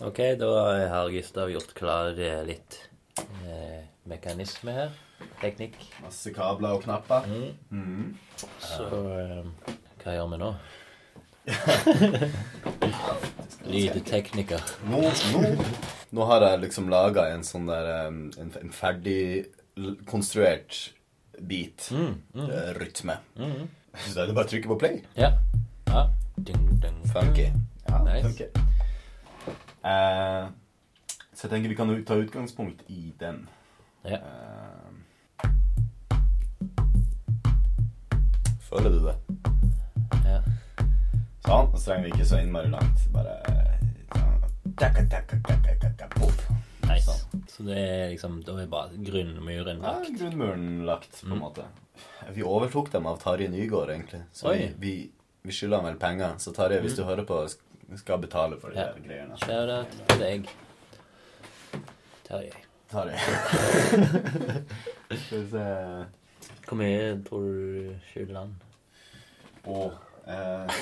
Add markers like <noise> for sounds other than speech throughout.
Ok, da har Gustav gjort klar eh, litt eh, mekanisme her. Teknikk. Masse kabler og knapper. Mm. Mm. Så eh, hva gjør vi nå? <laughs> Lydtekniker. Nå, nå, nå har jeg liksom laga en sånn der En, en ferdig konstruert beat. Mm, mm, eh, rytme. mm. Så da er det bare å trykke på play. Ja. ja. Ding, ding. Funky. Ja, Nice. funky. Eh, så jeg tenker vi kan ta utgangspunkt i den. Ja. Eh, føler du det? Ja. Sånn. Så trenger vi ikke så innmari langt. Bare sånn, takka, takka, takka, takka. Nice. Sånn. Så det er liksom Da er bare grunnmuren lagt? Ja, grunnmuren lagt, på en Mm. måte. Vi overtok dem av Tarjei Nygaard, egentlig. Så vi, Oi. vi, vi skylder ham vel penger. Så Tarjei, hvis Mm. du hører på, skal betale for de Ja. der greiene. Shout-out til deg. Terje. Tarjei. <laughs> Skal vi se Hvor mye tror du skylder han? Å eh,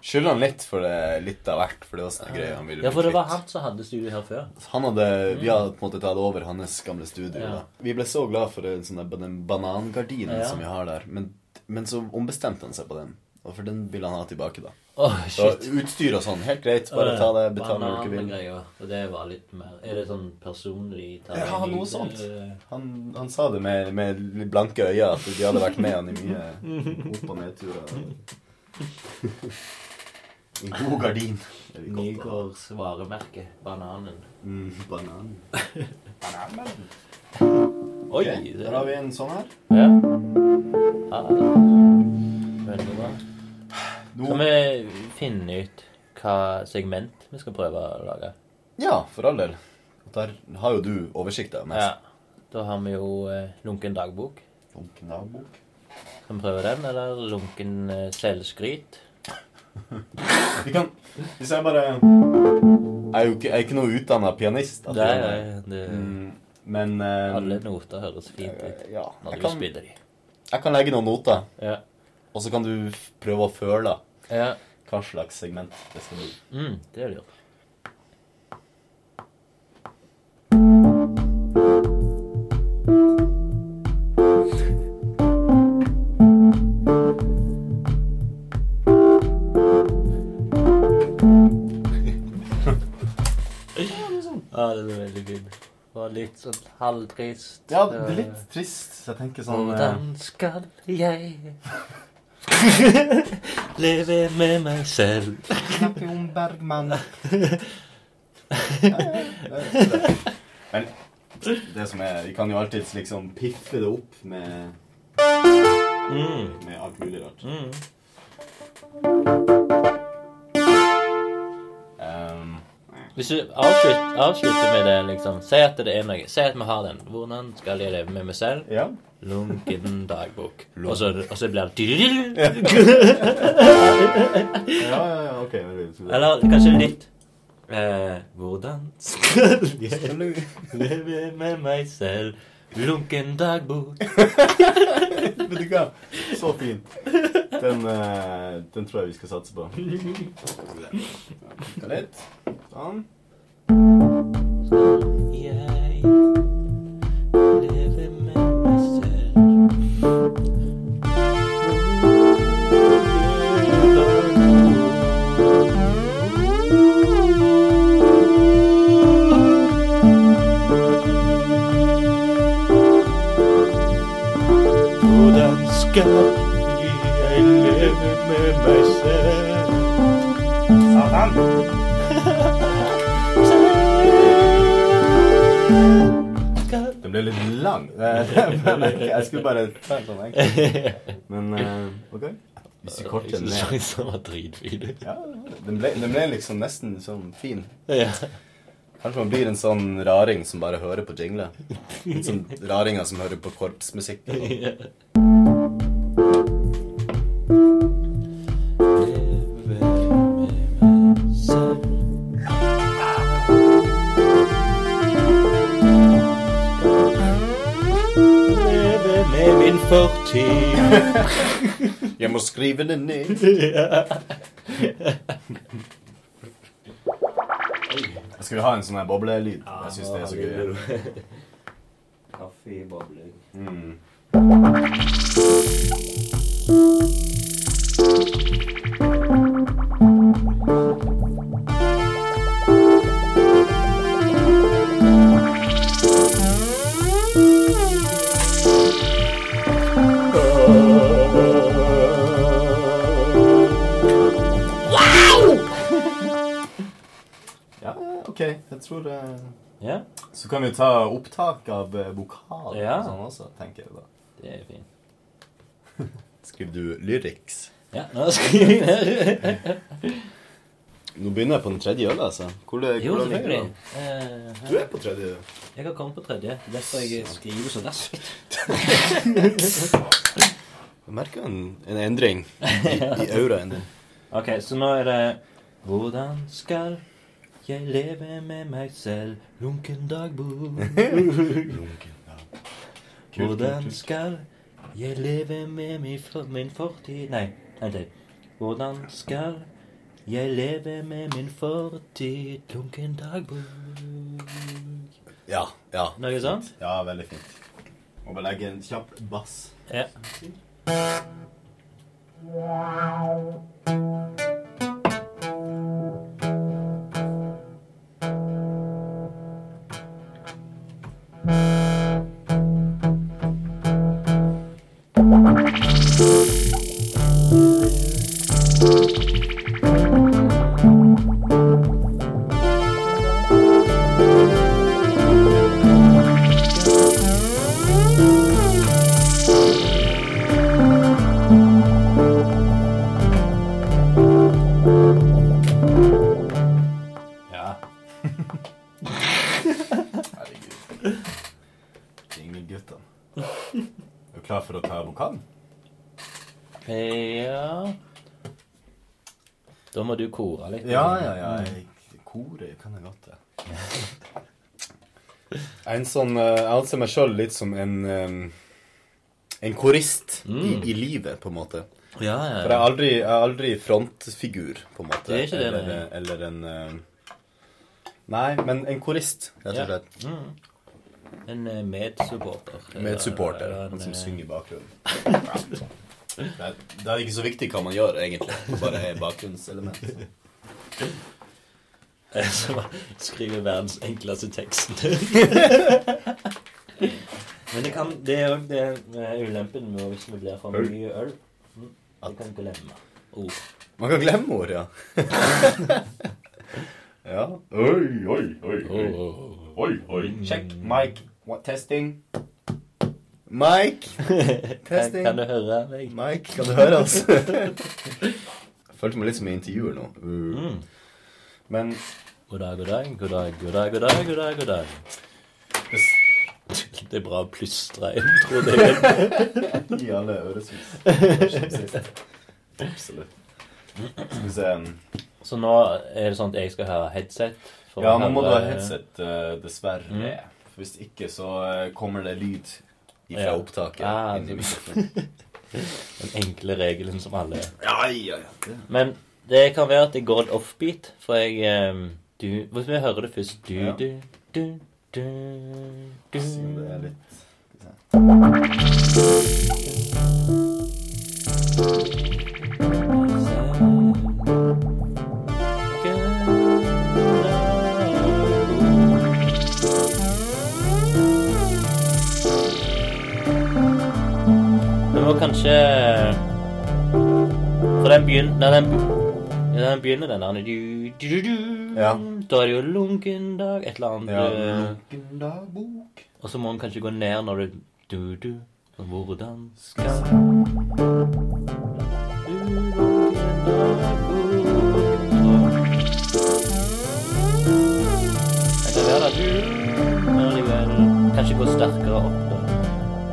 Skylder han litt for det litt av hvert, for det var sånn en greie han ville Ja, for det var han som hadde studio her før. Han hadde, Vi hadde på en måte tatt over hans gamle studio. Ja. Da. Vi ble så glad for den, den banangardinen Ja. som vi har der. Men, men så ombestemte han seg på den. Og for den vil han ha tilbake, da. Åh, Så utstyr og sånn, helt greit. Bare ta det, betal når du vil. Og det var litt mer Er det sånn personlig Terje Ja, noe sånt. Han, han sa det med, med blanke øyne, at de hadde vært med han i mye <laughs> opp- og nedturer. En god gardin. Nygaards varemerke. Bananen. Mm, banan. <laughs> Bananen. Oi! Okay, Der har vi en sånn her. Ja. Ah, Veldig bra. Nå- Kan vi finne ut hva segment vi skal prøve å lage? Ja, for all del. Der har jo du oversikta mest. Ja. Da har vi jo eh, lunken dagbok. Lunken dagbok. Skal vi prøve den, eller lunken eh, selvskryt? <laughs> Vi kan Hvis jeg bare Jeg er jo ikke, jeg er ikke noe utdanna pianist. Nei, nei, det, Mm, men eh, alle noter høres fint ut Ja. når du kan, spiller de. jeg kan legge noen noter, Ja. og så kan du prøve å føle ja. hva slags segment det skal bli. Mm, det er lurt. Ja, det er veldig fint. Var litt sånn halvtrist. Ja, det er litt trist, så jeg tenker sånn eh, Hvordan skal jeg <laughs> leve med meg selv? Snakke om Bergman. Men det som er Vi kan jo alltids liksom piffe det opp med, Mm. med alt mulig rart. Hvis du avslutter, avslutter med det, liksom Si at det er noe. Si at vi har den. Hvordan skal jeg leve med meg selv? ja. Lunken <laughs> dagbok. Lunk. Og så, og så blir det <laughs> ja, ja, ja, ja. ok. Eller kanskje litt eh, Hvordan skal <laughs> jeg leve med meg selv? Lunken dagbok. Vet du hva? Så fin. Den, eh, den tror jeg vi skal satse på. Litt. Sånn. Jeg lever med meg selv. Hvordan skal jeg leve med meg selv? Den ble litt lang. <laughs> Jeg skulle bare ta en sånn enkel. Men eh, OK. Hvis du korter den ned Den var dritfin. ja, den, ble, den ble liksom nesten sånn fin. Ja. Kanskje man blir en sånn raring som bare hører på jingler. En sånn raringer som hører på korpsmusikk. Leve Må det ned. <laughs> Skal vi ha en sånn her boblelyd? Jeg syns det er så gøy. Kaffe i bobling. Mm. Så kan vi ta opptak av eh, vokal Ja. og sånn også, tenker jeg da. det er fint. <laughs> Skriver du lyrics? Ja, nå skriver jeg ned. Nå begynner jeg på den tredje øla, altså. Hvor det, Jo, hvordan ligger du? Eh, Du er på tredje. Jeg har kommet på tredje. Derfor jeg skriver så raskt. Jeg merker en, en endring i, i <laughs> auraen din. Ok, så nå er det Hvordan skal jeg lever med meg selv? Lunken dagbok. <laughs> Hvordan skal jeg leve med min, for, min fortid Nei, nei til. Hvordan skal jeg leve med min fortid? Lunken dagbok. Ja, ja. Noe sånt? Ja, veldig fint. Må bare legge en kjapp bass. Ja. ja. Da må du kore litt. Ja, ja, ja. Jeg, kore kan jeg godt <laughs> en sånn eh, Jeg anser meg sjøl litt som en eh, En korist i, i livet, på en måte. Ja, ja, For jeg er aldri, jeg er aldri frontfigur, på en måte. Det er ikke det, eller, nei. eller en eh, Nei, men en korist, rett og slett. Mm. En eh, medsupporter. Medsupporter. Han som eh, synger i bakgrunnen. <laughs> Det, er, det er ikke så viktig hva man gjør, egentlig. Det bare er bakgrunnselement. Som skriver verdens enkleste tekst. Men det, kan, det er òg det eh, ulempen med hvis vi blir for mye øl. Mm. Det kan glemme ord. Man kan glemme ord, ja. <laughs> ja. Oi, oi, oi. Oi, oi. Sjekk. mic, What, testing. Mike. <laughs> Testing. kan du høre meg? Mike, kan du høre oss? <laughs> Jeg følte meg litt som i intervjuer nå. Uh. Mm. Men God dag, god dag, god dag, god dag, god dag, god dag, god dag. <laughs> Det er bra å plystre inn, tror jeg. i alle øresus. Absolutt. Skal vi se Så nå er det sånn at jeg skal ha headset? for Ja, nå må du ha headset, eh, dessverre. Mm. For Hvis ikke så eh, kommer det lyd fra Ja. opptaket. Mikrofonen. <laughs> Den enkle regelen som alle Ja, ja, ja. Men det kan være at det går en offbeat, for jeg um, du, Hvis vi hører det først Du, Ja. du, du, du, du om det er litt Den Når den, den begynner, den der du, du, du, du, Ja. Da er det jo lunken dag, et eller annet. Ja, eh, lunken dagbok. Og så må den kanskje gå ned når du du, du, sånn, Hvordan skal kanskje gå sterkere opp, da.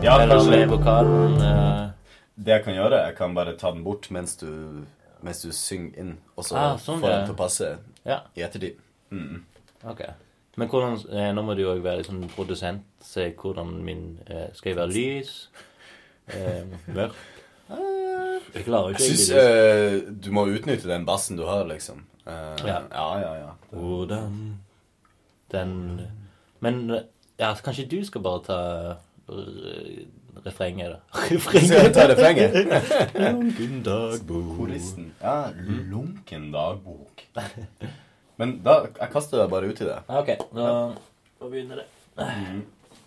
Ja, Eller med vokalen Uh... Det jeg kan gjøre, jeg kan bare ta den bort mens du, mens du synger inn, og så Ah, sånn, får den til å passe Ja, i ettertid. Mm. ok. Men hvordan eh, Nå må du jo òg være sånn produsent. Se hvordan min eh, Skal jeg være lys? Eh, mørk? Jeg klarer Jeg syns eh, du må utnytte den bassen du har, liksom. Eh, Ja. ja, ja. ja. Hvordan Den Men ja, kanskje du skal bare ta refrenget, da. <laughs> Skal jeg ta refrenget? Lunken dagbok. Koristen. Ja, lunken dagbok. Men da Jeg kaster deg bare uti det. Ja, OK, da da begynner det.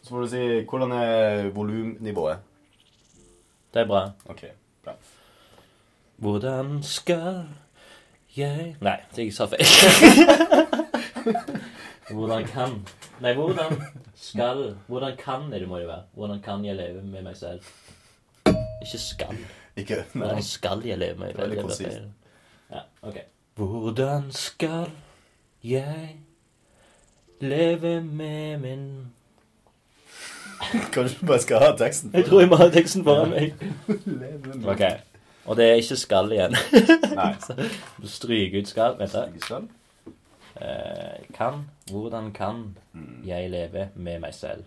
Så får du si hvordan er volumnivået. Det er bra. OK, bra. Hvordan skal jeg Nei, jeg sa feil. <laughs> hvordan kan Nei, hvordan skal Hvordan kan er det må det være. Hvordan kan jeg leve med meg selv? Ikke skal. Ikke Nei. Hvordan skal jeg leve med meg Veldig konsist. feil. Ja, ok. Hvordan skal jeg leve med min Kanskje du bare skal ha teksten? Jeg tror jeg må ha teksten foran meg. Leve med- Ok. Og det er ikke skal igjen. Nei. <laughs> Stryk ut skal. Vent, da. Eh, kan Hvordan kan Mm. jeg leve med meg selv?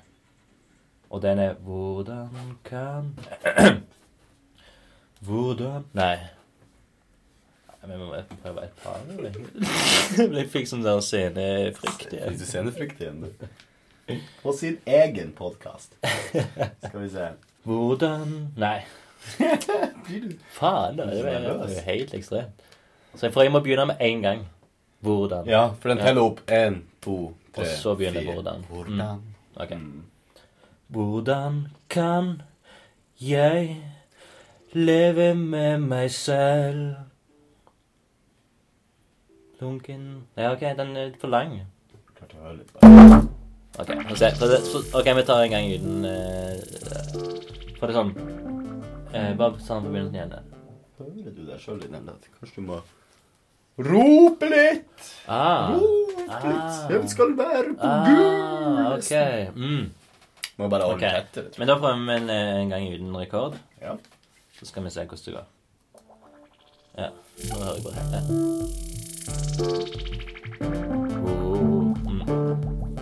Og den er Hvordan kan <clears throat> Hvordan Nei. Vi må prøve et par. Jeg <laughs> fikk sånn der scenefrykt. Fikk igjen. du scenefrykt igjen, du? På sin egen podkast. Skal vi se. Hvordan Nei. <laughs> Faen. Det er jo helt ekstremt. Så jeg, får, jeg må begynne med én gang. Hvordan. Ja, for den teller opp én, to, tre, Og så begynner fire. hvordan. Hvordan? Ok. Mm. Hvordan kan jeg leve med meg selv? Lunken Ja, OK, den er for lang. Litt. OK, se. Få se. Så- ok, vi tar en gang uten uh, For det sånn uh, Bare sånn på begynnelsen igjen. Hører du deg sjøl i den? der? Kanskje du må litt? Ah. Ah. Jeg skal være på Ah, gul. OK. Mm. Må bare holde okay. tett. Men da prøver vi en, eh, en gang uten rekord. Ja. Så skal vi se hvordan det går. Ja, nå hører jeg på det. Ja. Hvor, mm.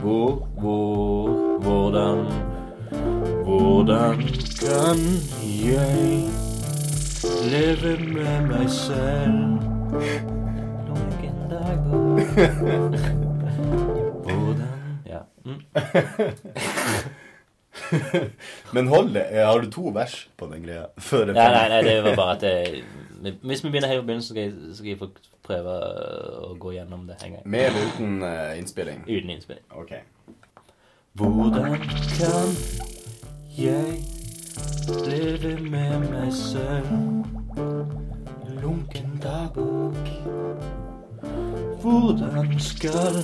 hvor, hvor, hvordan Hvordan kan jeg leve med meg selv? Ja. Mm. <laughs> Men hold det. Eh, Har du to vers på den greia? Før Nei, nei, nei, det var bare at jeg, Hvis vi begynner helt på begynnelsen, skal jeg, så skal jeg få prøve å gå gjennom det en gang. Med eller uten uh, innspilling? Uten innspilling. Ok. Hvordan kan jeg leve med meg selv? Lunken dagbok. Hvordan skal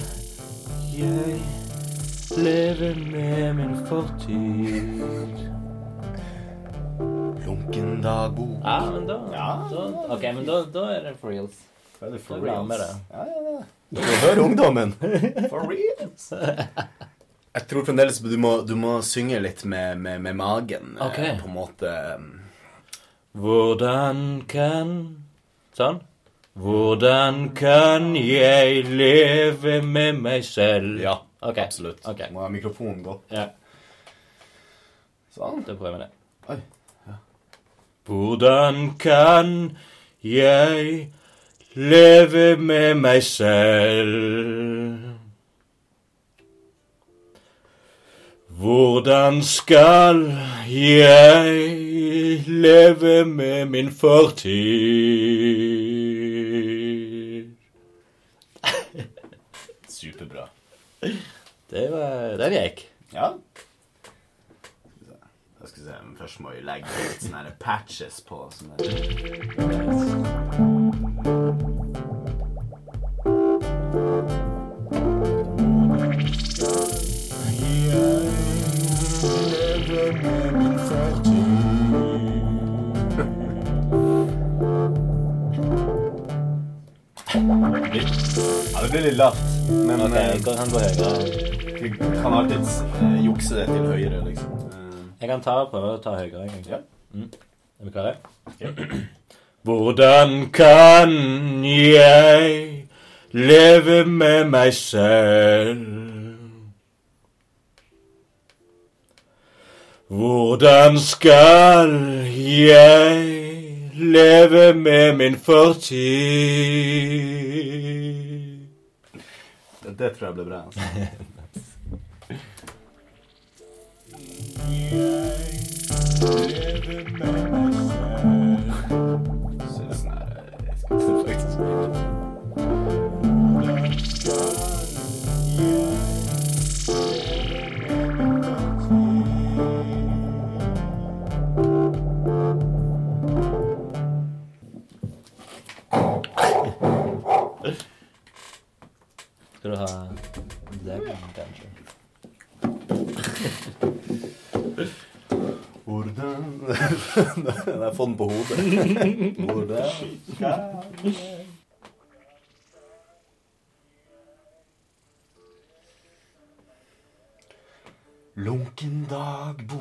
jeg leve med min fortid? Lunken dagbok. Ja, men da, Ja. da Ok, men da, da er det for reals. Er det for Da reals? med det. Ja, ja, ja. Du hører ungdommen. <laughs> For reals. <laughs> Jeg tror fremdeles du må, du må synge litt med, med, med magen. Okay. På en måte. Hvordan kan Sånn. Hvordan kan jeg leve med meg selv? Ja, Ok, absolutt. Okay. Må ha mikrofonen gå. Ja, Sånn. da prøver vi det. Oi. Hvordan kan jeg leve med meg selv? Hvordan skal jeg leve med min fortid? Det var Den gikk. Ja. Jeg skal se, men Først må vi legge litt sånne patches på. Sånne Ja, det blir litt lavt. Men okay, eh, kan gå høyere. kan alltids eh, jukse det til høyre, liksom. Jeg kan ta, prøve å ta høyere en gang. Ja. Mm. Er vi klare? Ja. <clears throat> Hvordan kan jeg leve med meg selv? Hvordan skal jeg leve med min fortid? Det tror jeg blir bra. Altså. <laughs> Så Jeg får den på hodet. Hvordan Lunken dagbok.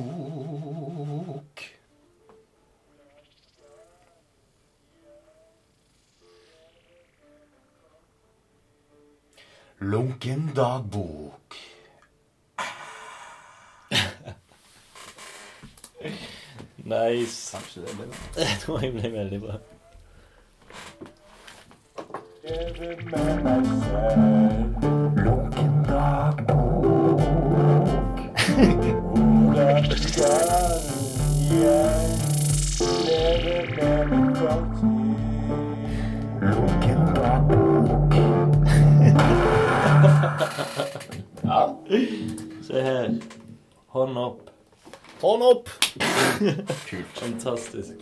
Lunken dagbok. Nice. Kanskje det blir bra. Jeg tror jeg ble veldig bra. Dagbok. <laughs> Se her. Hånd opp. Hånd opp! Kult. Fantastisk.